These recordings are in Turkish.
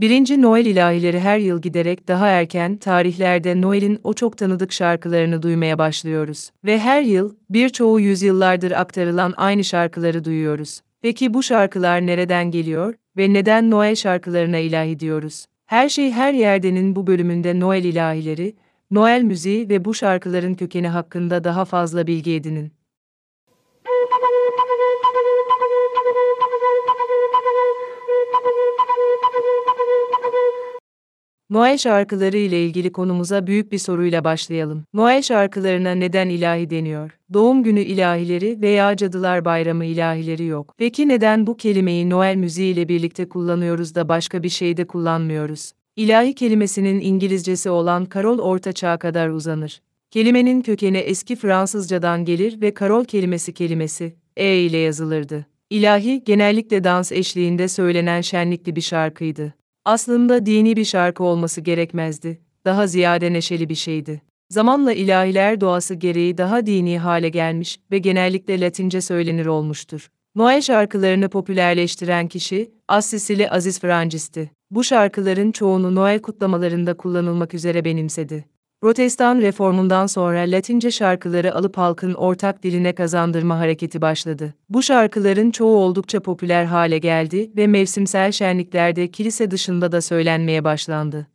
Birinci Noel ilahileri her yıl giderek daha erken tarihlerde Noel'in o çok tanıdık şarkılarını duymaya başlıyoruz. Ve her yıl, birçoğu yüzyıllardır aktarılan aynı şarkıları duyuyoruz. Peki bu şarkılar nereden geliyor ve neden Noel şarkılarına ilahi diyoruz? Her şey her yerdenin bu bölümünde Noel ilahileri, Noel müziği ve bu şarkıların kökeni hakkında daha fazla bilgi edinin. Noel şarkıları ile ilgili konumuza büyük bir soruyla başlayalım. Noel şarkılarına neden ilahi deniyor? Doğum günü ilahileri veya Cadılar Bayramı ilahileri yok. Peki neden bu kelimeyi Noel müziği ile birlikte kullanıyoruz da başka bir şeyde kullanmıyoruz? İlahi kelimesinin İngilizcesi olan Karol Orta Çağ'a kadar uzanır. Kelimenin kökeni eski Fransızcadan gelir ve Karol kelimesi kelimesi e ile yazılırdı. İlahi genellikle dans eşliğinde söylenen şenlikli bir şarkıydı. Aslında dini bir şarkı olması gerekmezdi, daha ziyade neşeli bir şeydi. Zamanla ilahiler doğası gereği daha dini hale gelmiş ve genellikle Latince söylenir olmuştur. Noel şarkılarını popülerleştiren kişi, Assisili Aziz Francis'ti. Bu şarkıların çoğunu Noel kutlamalarında kullanılmak üzere benimsedi. Protestan reformundan sonra Latince şarkıları alıp halkın ortak diline kazandırma hareketi başladı. Bu şarkıların çoğu oldukça popüler hale geldi ve mevsimsel şenliklerde kilise dışında da söylenmeye başlandı.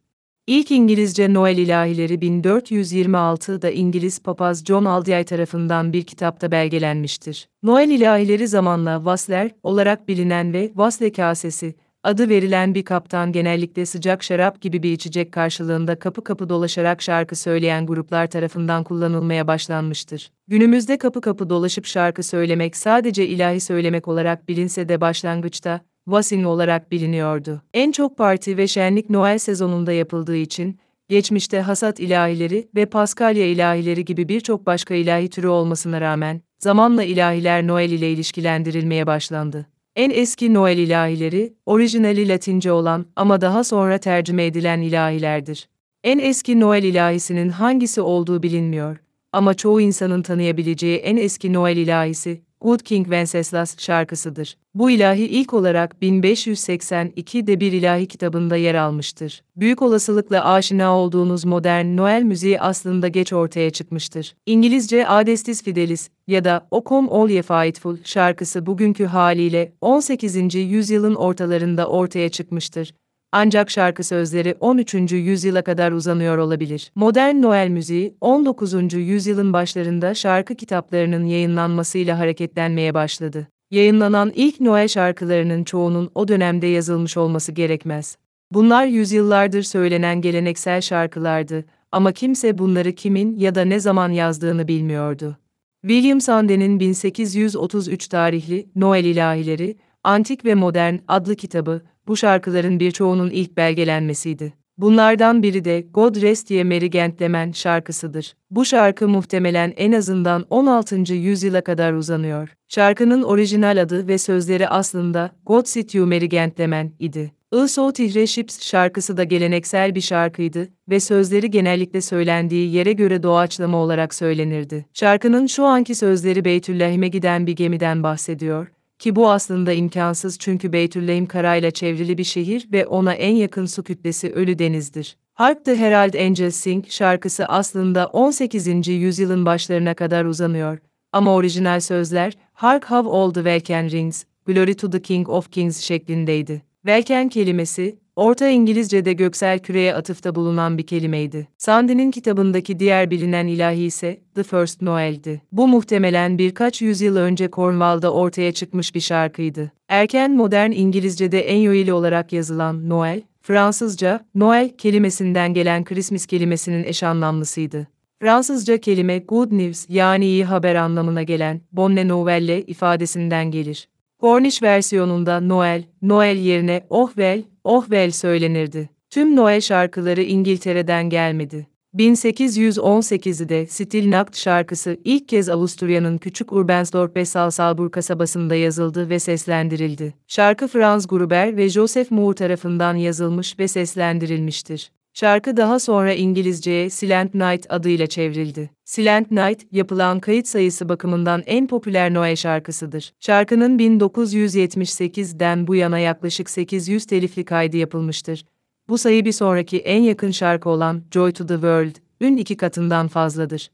İlk İngilizce Noel ilahileri 1426'da İngiliz papaz John Aldiay tarafından bir kitapta belgelenmiştir. Noel ilahileri zamanla Vasler olarak bilinen ve Vasle kasesi, adı verilen bir kaptan genellikle sıcak şarap gibi bir içecek karşılığında kapı kapı dolaşarak şarkı söyleyen gruplar tarafından kullanılmaya başlanmıştır. Günümüzde kapı kapı dolaşıp şarkı söylemek sadece ilahi söylemek olarak bilinse de başlangıçta Wassing olarak biliniyordu. En çok parti ve şenlik Noel sezonunda yapıldığı için, geçmişte hasat ilahileri ve Paskalya ilahileri gibi birçok başka ilahi türü olmasına rağmen, zamanla ilahiler Noel ile ilişkilendirilmeye başlandı. En eski Noel ilahileri, orijinali Latince olan ama daha sonra tercüme edilen ilahilerdir. En eski Noel ilahisinin hangisi olduğu bilinmiyor ama çoğu insanın tanıyabileceği en eski Noel ilahisi, Good King Wenceslas şarkısıdır. Bu ilahi ilk olarak 1582'de bir ilahi kitabında yer almıştır. Büyük olasılıkla aşina olduğunuz modern Noel müziği aslında geç ortaya çıkmıştır. İngilizce Adestis Fidelis ya da O Come All Ye Faithful şarkısı bugünkü haliyle 18. yüzyılın ortalarında ortaya çıkmıştır ancak şarkı sözleri 13. yüzyıla kadar uzanıyor olabilir. Modern Noel müziği 19. yüzyılın başlarında şarkı kitaplarının yayınlanmasıyla hareketlenmeye başladı. Yayınlanan ilk Noel şarkılarının çoğunun o dönemde yazılmış olması gerekmez. Bunlar yüzyıllardır söylenen geleneksel şarkılardı ama kimse bunları kimin ya da ne zaman yazdığını bilmiyordu. William Sande'nin 1833 tarihli Noel İlahileri, Antik ve Modern adlı kitabı, bu şarkıların birçoğunun ilk belgelenmesiydi. Bunlardan biri de God Rest Ye Merry Gentleman şarkısıdır. Bu şarkı muhtemelen en azından 16. yüzyıla kadar uzanıyor. Şarkının orijinal adı ve sözleri aslında God Sit You Merry Gentleman idi. I Tihre Ships şarkısı da geleneksel bir şarkıydı ve sözleri genellikle söylendiği yere göre doğaçlama olarak söylenirdi. Şarkının şu anki sözleri Beytüllahim'e giden bir gemiden bahsediyor ki bu aslında imkansız çünkü Beytüllahim karayla çevrili bir şehir ve ona en yakın su kütlesi Ölü Deniz'dir. Hark the Herald Angels Sing şarkısı aslında 18. yüzyılın başlarına kadar uzanıyor. Ama orijinal sözler, Hark How All the Welken Rings, Glory to the King of Kings şeklindeydi. Welken kelimesi, Orta İngilizce'de göksel küreye atıfta bulunan bir kelimeydi. Sandy'nin kitabındaki diğer bilinen ilahi ise The First Noel'di. Bu muhtemelen birkaç yüzyıl önce Cornwall'da ortaya çıkmış bir şarkıydı. Erken modern İngilizce'de en yoğili olarak yazılan Noel, Fransızca Noel kelimesinden gelen Christmas kelimesinin eş anlamlısıydı. Fransızca kelime good news yani iyi haber anlamına gelen bonne nouvelle ifadesinden gelir. Cornish versiyonunda Noel, Noel yerine Ohvel, Ohvel söylenirdi. Tüm Noel şarkıları İngiltere'den gelmedi. 1818'de Stillnacht şarkısı ilk kez Avusturya'nın küçük Urbensdorf ve Salzburg kasabasında yazıldı ve seslendirildi. Şarkı Franz Gruber ve Joseph Moore tarafından yazılmış ve seslendirilmiştir. Şarkı daha sonra İngilizceye Silent Night adıyla çevrildi. Silent Night, yapılan kayıt sayısı bakımından en popüler Noel şarkısıdır. Şarkının 1978'den bu yana yaklaşık 800 telifli kaydı yapılmıştır. Bu sayı bir sonraki en yakın şarkı olan Joy to the World, ün iki katından fazladır.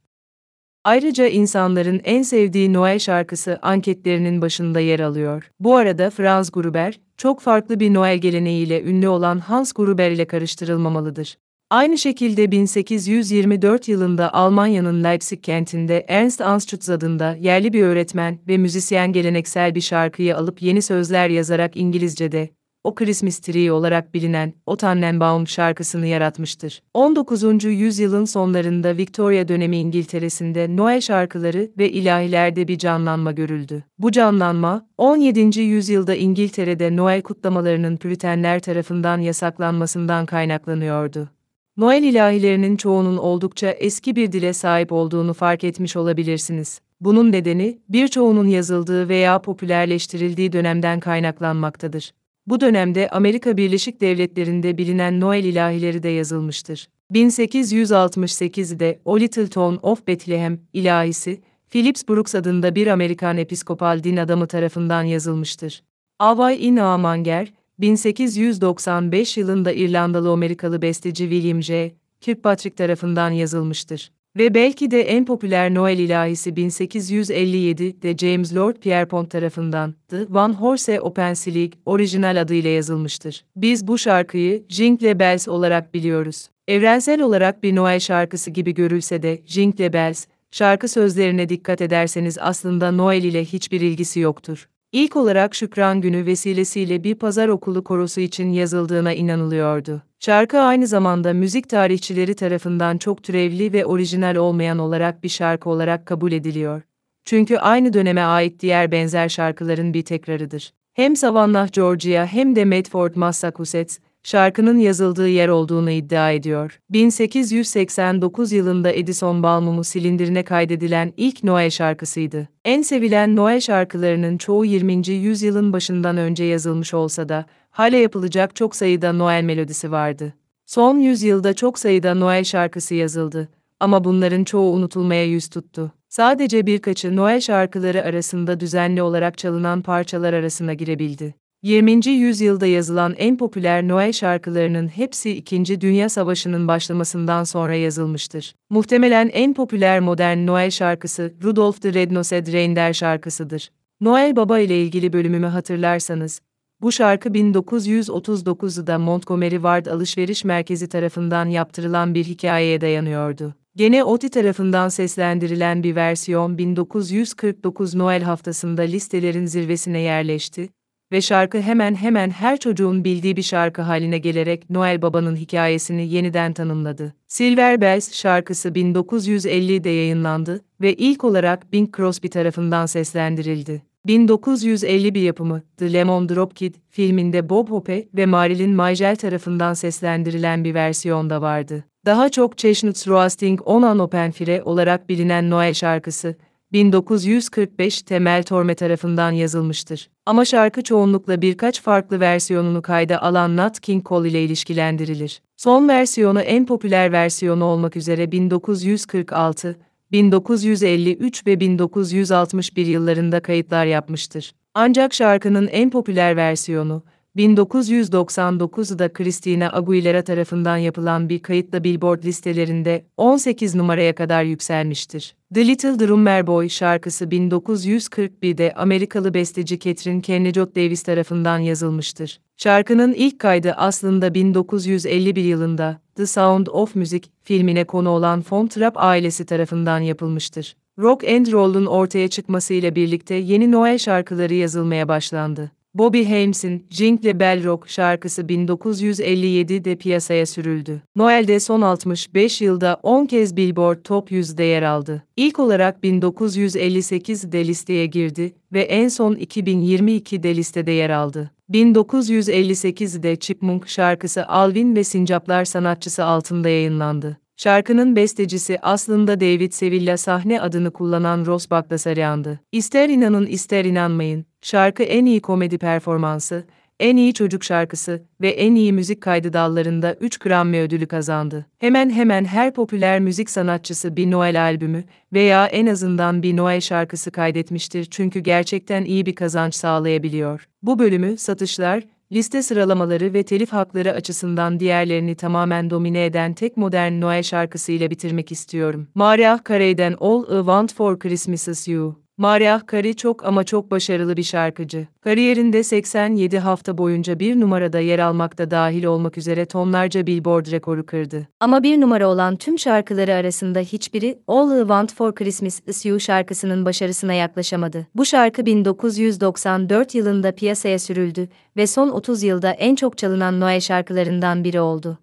Ayrıca insanların en sevdiği Noel şarkısı anketlerinin başında yer alıyor. Bu arada Franz Gruber, çok farklı bir Noel geleneğiyle ünlü olan Hans Gruber ile karıştırılmamalıdır. Aynı şekilde 1824 yılında Almanya'nın Leipzig kentinde Ernst Anschutz adında yerli bir öğretmen ve müzisyen geleneksel bir şarkıyı alıp yeni sözler yazarak İngilizce'de o Christmas Tree olarak bilinen O Tannenbaum şarkısını yaratmıştır. 19. yüzyılın sonlarında Victoria dönemi İngiltere'sinde Noel şarkıları ve ilahilerde bir canlanma görüldü. Bu canlanma, 17. yüzyılda İngiltere'de Noel kutlamalarının Püritenler tarafından yasaklanmasından kaynaklanıyordu. Noel ilahilerinin çoğunun oldukça eski bir dile sahip olduğunu fark etmiş olabilirsiniz. Bunun nedeni, birçoğunun yazıldığı veya popülerleştirildiği dönemden kaynaklanmaktadır. Bu dönemde Amerika Birleşik Devletleri'nde bilinen Noel ilahileri de yazılmıştır. 1868'de O Little Town of Bethlehem ilahisi, Phillips Brooks adında bir Amerikan episkopal din adamı tarafından yazılmıştır. Avay in Amanger, 1895 yılında İrlandalı Amerikalı besteci William J. Kirkpatrick tarafından yazılmıştır. Ve belki de en popüler Noel ilahisi 1857'de James Lord Pierpont tarafından The One Horse Open League orijinal adıyla yazılmıştır. Biz bu şarkıyı Jingle Bells olarak biliyoruz. Evrensel olarak bir Noel şarkısı gibi görülse de Jingle Bells, şarkı sözlerine dikkat ederseniz aslında Noel ile hiçbir ilgisi yoktur. İlk olarak Şükran Günü vesilesiyle bir pazar okulu korosu için yazıldığına inanılıyordu. Şarkı aynı zamanda müzik tarihçileri tarafından çok türevli ve orijinal olmayan olarak bir şarkı olarak kabul ediliyor. Çünkü aynı döneme ait diğer benzer şarkıların bir tekrarıdır. Hem Savannah, Georgia hem de Medford, Massachusetts, şarkının yazıldığı yer olduğunu iddia ediyor. 1889 yılında Edison balmumu silindirine kaydedilen ilk Noel şarkısıydı. En sevilen Noel şarkılarının çoğu 20. yüzyılın başından önce yazılmış olsa da, hala yapılacak çok sayıda Noel melodisi vardı. Son yüzyılda çok sayıda Noel şarkısı yazıldı ama bunların çoğu unutulmaya yüz tuttu. Sadece birkaçı Noel şarkıları arasında düzenli olarak çalınan parçalar arasına girebildi. 20. yüzyılda yazılan en popüler Noel şarkılarının hepsi 2. Dünya Savaşı'nın başlamasından sonra yazılmıştır. Muhtemelen en popüler modern Noel şarkısı Rudolph the Red-Nosed Reindeer şarkısıdır. Noel Baba ile ilgili bölümümü hatırlarsanız, bu şarkı 1939'da Montgomery Ward Alışveriş Merkezi tarafından yaptırılan bir hikayeye dayanıyordu. Gene OTI tarafından seslendirilen bir versiyon 1949 Noel haftasında listelerin zirvesine yerleşti ve şarkı hemen hemen her çocuğun bildiği bir şarkı haline gelerek Noel Baba'nın hikayesini yeniden tanımladı. Silver Bells şarkısı 1950'de yayınlandı ve ilk olarak Bing Crosby tarafından seslendirildi. 1951 yapımı The Lemon Drop Kid filminde Bob Hope ve Marilyn Maisel tarafından seslendirilen bir versiyon da vardı. Daha çok Chestnuts Roasting on an Open Fire olarak bilinen Noel şarkısı, 1945 Temel Torme tarafından yazılmıştır. Ama şarkı çoğunlukla birkaç farklı versiyonunu kayda alan Nat King Cole ile ilişkilendirilir. Son versiyonu en popüler versiyonu olmak üzere 1946, 1953 ve 1961 yıllarında kayıtlar yapmıştır. Ancak şarkının en popüler versiyonu, 1999'da Christina Aguilera tarafından yapılan bir kayıtla Billboard listelerinde 18 numaraya kadar yükselmiştir. The Little Drummer Boy şarkısı 1941'de Amerikalı besteci Catherine Kennicott Davis tarafından yazılmıştır. Şarkının ilk kaydı aslında 1951 yılında The Sound of Music filmine konu olan Von ailesi tarafından yapılmıştır. Rock and Roll'un ortaya çıkmasıyla birlikte yeni Noel şarkıları yazılmaya başlandı. Bobby Hames'in Jingle Bell Rock şarkısı 1957'de piyasaya sürüldü. Noel'de son 65 yılda 10 kez Billboard Top 100'de yer aldı. İlk olarak 1958'de listeye girdi ve en son 2022'de listede yer aldı. 1958'de Chipmunk şarkısı Alvin ve Sincaplar sanatçısı altında yayınlandı. Şarkının bestecisi aslında David Sevilla sahne adını kullanan Ross Bagdasaryan'dı. İster inanın ister inanmayın, şarkı en iyi komedi performansı, en iyi çocuk şarkısı ve en iyi müzik kaydı dallarında 3 Grammy ödülü kazandı. Hemen hemen her popüler müzik sanatçısı bir Noel albümü veya en azından bir Noel şarkısı kaydetmiştir çünkü gerçekten iyi bir kazanç sağlayabiliyor. Bu bölümü satışlar, liste sıralamaları ve telif hakları açısından diğerlerini tamamen domine eden tek modern Noel şarkısıyla bitirmek istiyorum. Mariah Carey'den All I Want For Christmas Is You. Mariah Carey çok ama çok başarılı bir şarkıcı. Kariyerinde 87 hafta boyunca bir numarada yer almakta dahil olmak üzere tonlarca Billboard rekoru kırdı. Ama bir numara olan tüm şarkıları arasında hiçbiri All I Want For Christmas Is You şarkısının başarısına yaklaşamadı. Bu şarkı 1994 yılında piyasaya sürüldü ve son 30 yılda en çok çalınan Noel şarkılarından biri oldu.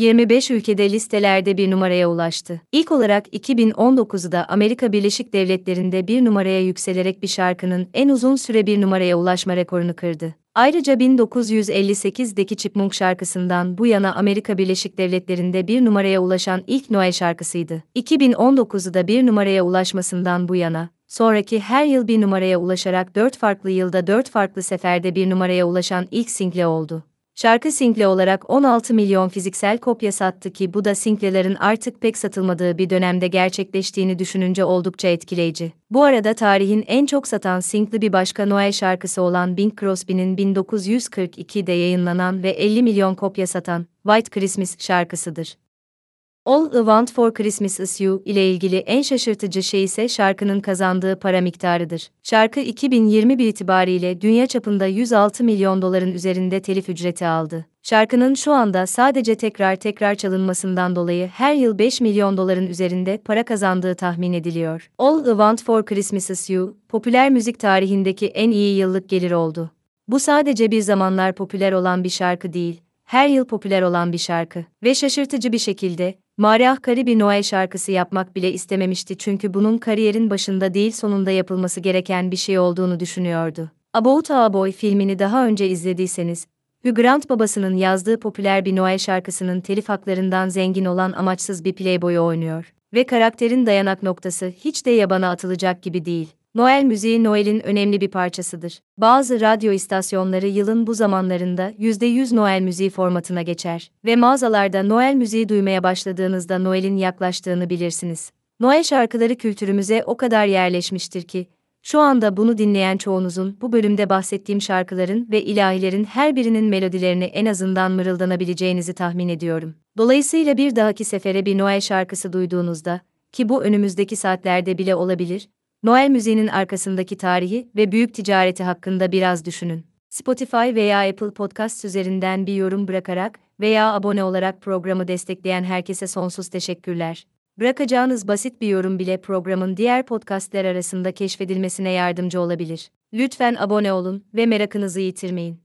25 ülkede listelerde bir numaraya ulaştı. İlk olarak 2019'da Amerika Birleşik Devletleri'nde bir numaraya yükselerek bir şarkının en uzun süre bir numaraya ulaşma rekorunu kırdı. Ayrıca 1958'deki Chipmunk şarkısından bu yana Amerika Birleşik Devletleri'nde bir numaraya ulaşan ilk Noel şarkısıydı. 2019'da bir numaraya ulaşmasından bu yana, sonraki her yıl bir numaraya ulaşarak 4 farklı yılda 4 farklı seferde bir numaraya ulaşan ilk single oldu. Şarkı single olarak 16 milyon fiziksel kopya sattı ki bu da singlelerin artık pek satılmadığı bir dönemde gerçekleştiğini düşününce oldukça etkileyici. Bu arada tarihin en çok satan singli bir başka Noel şarkısı olan Bing Crosby'nin 1942'de yayınlanan ve 50 milyon kopya satan White Christmas şarkısıdır. All I Want for Christmas Is You ile ilgili en şaşırtıcı şey ise şarkının kazandığı para miktarıdır. Şarkı 2021 itibariyle dünya çapında 106 milyon doların üzerinde telif ücreti aldı. Şarkının şu anda sadece tekrar tekrar çalınmasından dolayı her yıl 5 milyon doların üzerinde para kazandığı tahmin ediliyor. All I Want for Christmas Is You, popüler müzik tarihindeki en iyi yıllık gelir oldu. Bu sadece bir zamanlar popüler olan bir şarkı değil, her yıl popüler olan bir şarkı. Ve şaşırtıcı bir şekilde, Mariah Carey bir Noel şarkısı yapmak bile istememişti çünkü bunun kariyerin başında değil sonunda yapılması gereken bir şey olduğunu düşünüyordu. About a Boy filmini daha önce izlediyseniz, Hugh Grant babasının yazdığı popüler bir Noel şarkısının telif haklarından zengin olan amaçsız bir playboy'u oynuyor. Ve karakterin dayanak noktası hiç de yabana atılacak gibi değil. Noel müziği Noel'in önemli bir parçasıdır. Bazı radyo istasyonları yılın bu zamanlarında %100 Noel müziği formatına geçer ve mağazalarda Noel müziği duymaya başladığınızda Noel'in yaklaştığını bilirsiniz. Noel şarkıları kültürümüze o kadar yerleşmiştir ki, şu anda bunu dinleyen çoğunuzun bu bölümde bahsettiğim şarkıların ve ilahilerin her birinin melodilerini en azından mırıldanabileceğinizi tahmin ediyorum. Dolayısıyla bir dahaki sefere bir Noel şarkısı duyduğunuzda, ki bu önümüzdeki saatlerde bile olabilir, Noel müziğinin arkasındaki tarihi ve büyük ticareti hakkında biraz düşünün. Spotify veya Apple Podcast üzerinden bir yorum bırakarak veya abone olarak programı destekleyen herkese sonsuz teşekkürler. Bırakacağınız basit bir yorum bile programın diğer podcastler arasında keşfedilmesine yardımcı olabilir. Lütfen abone olun ve merakınızı yitirmeyin.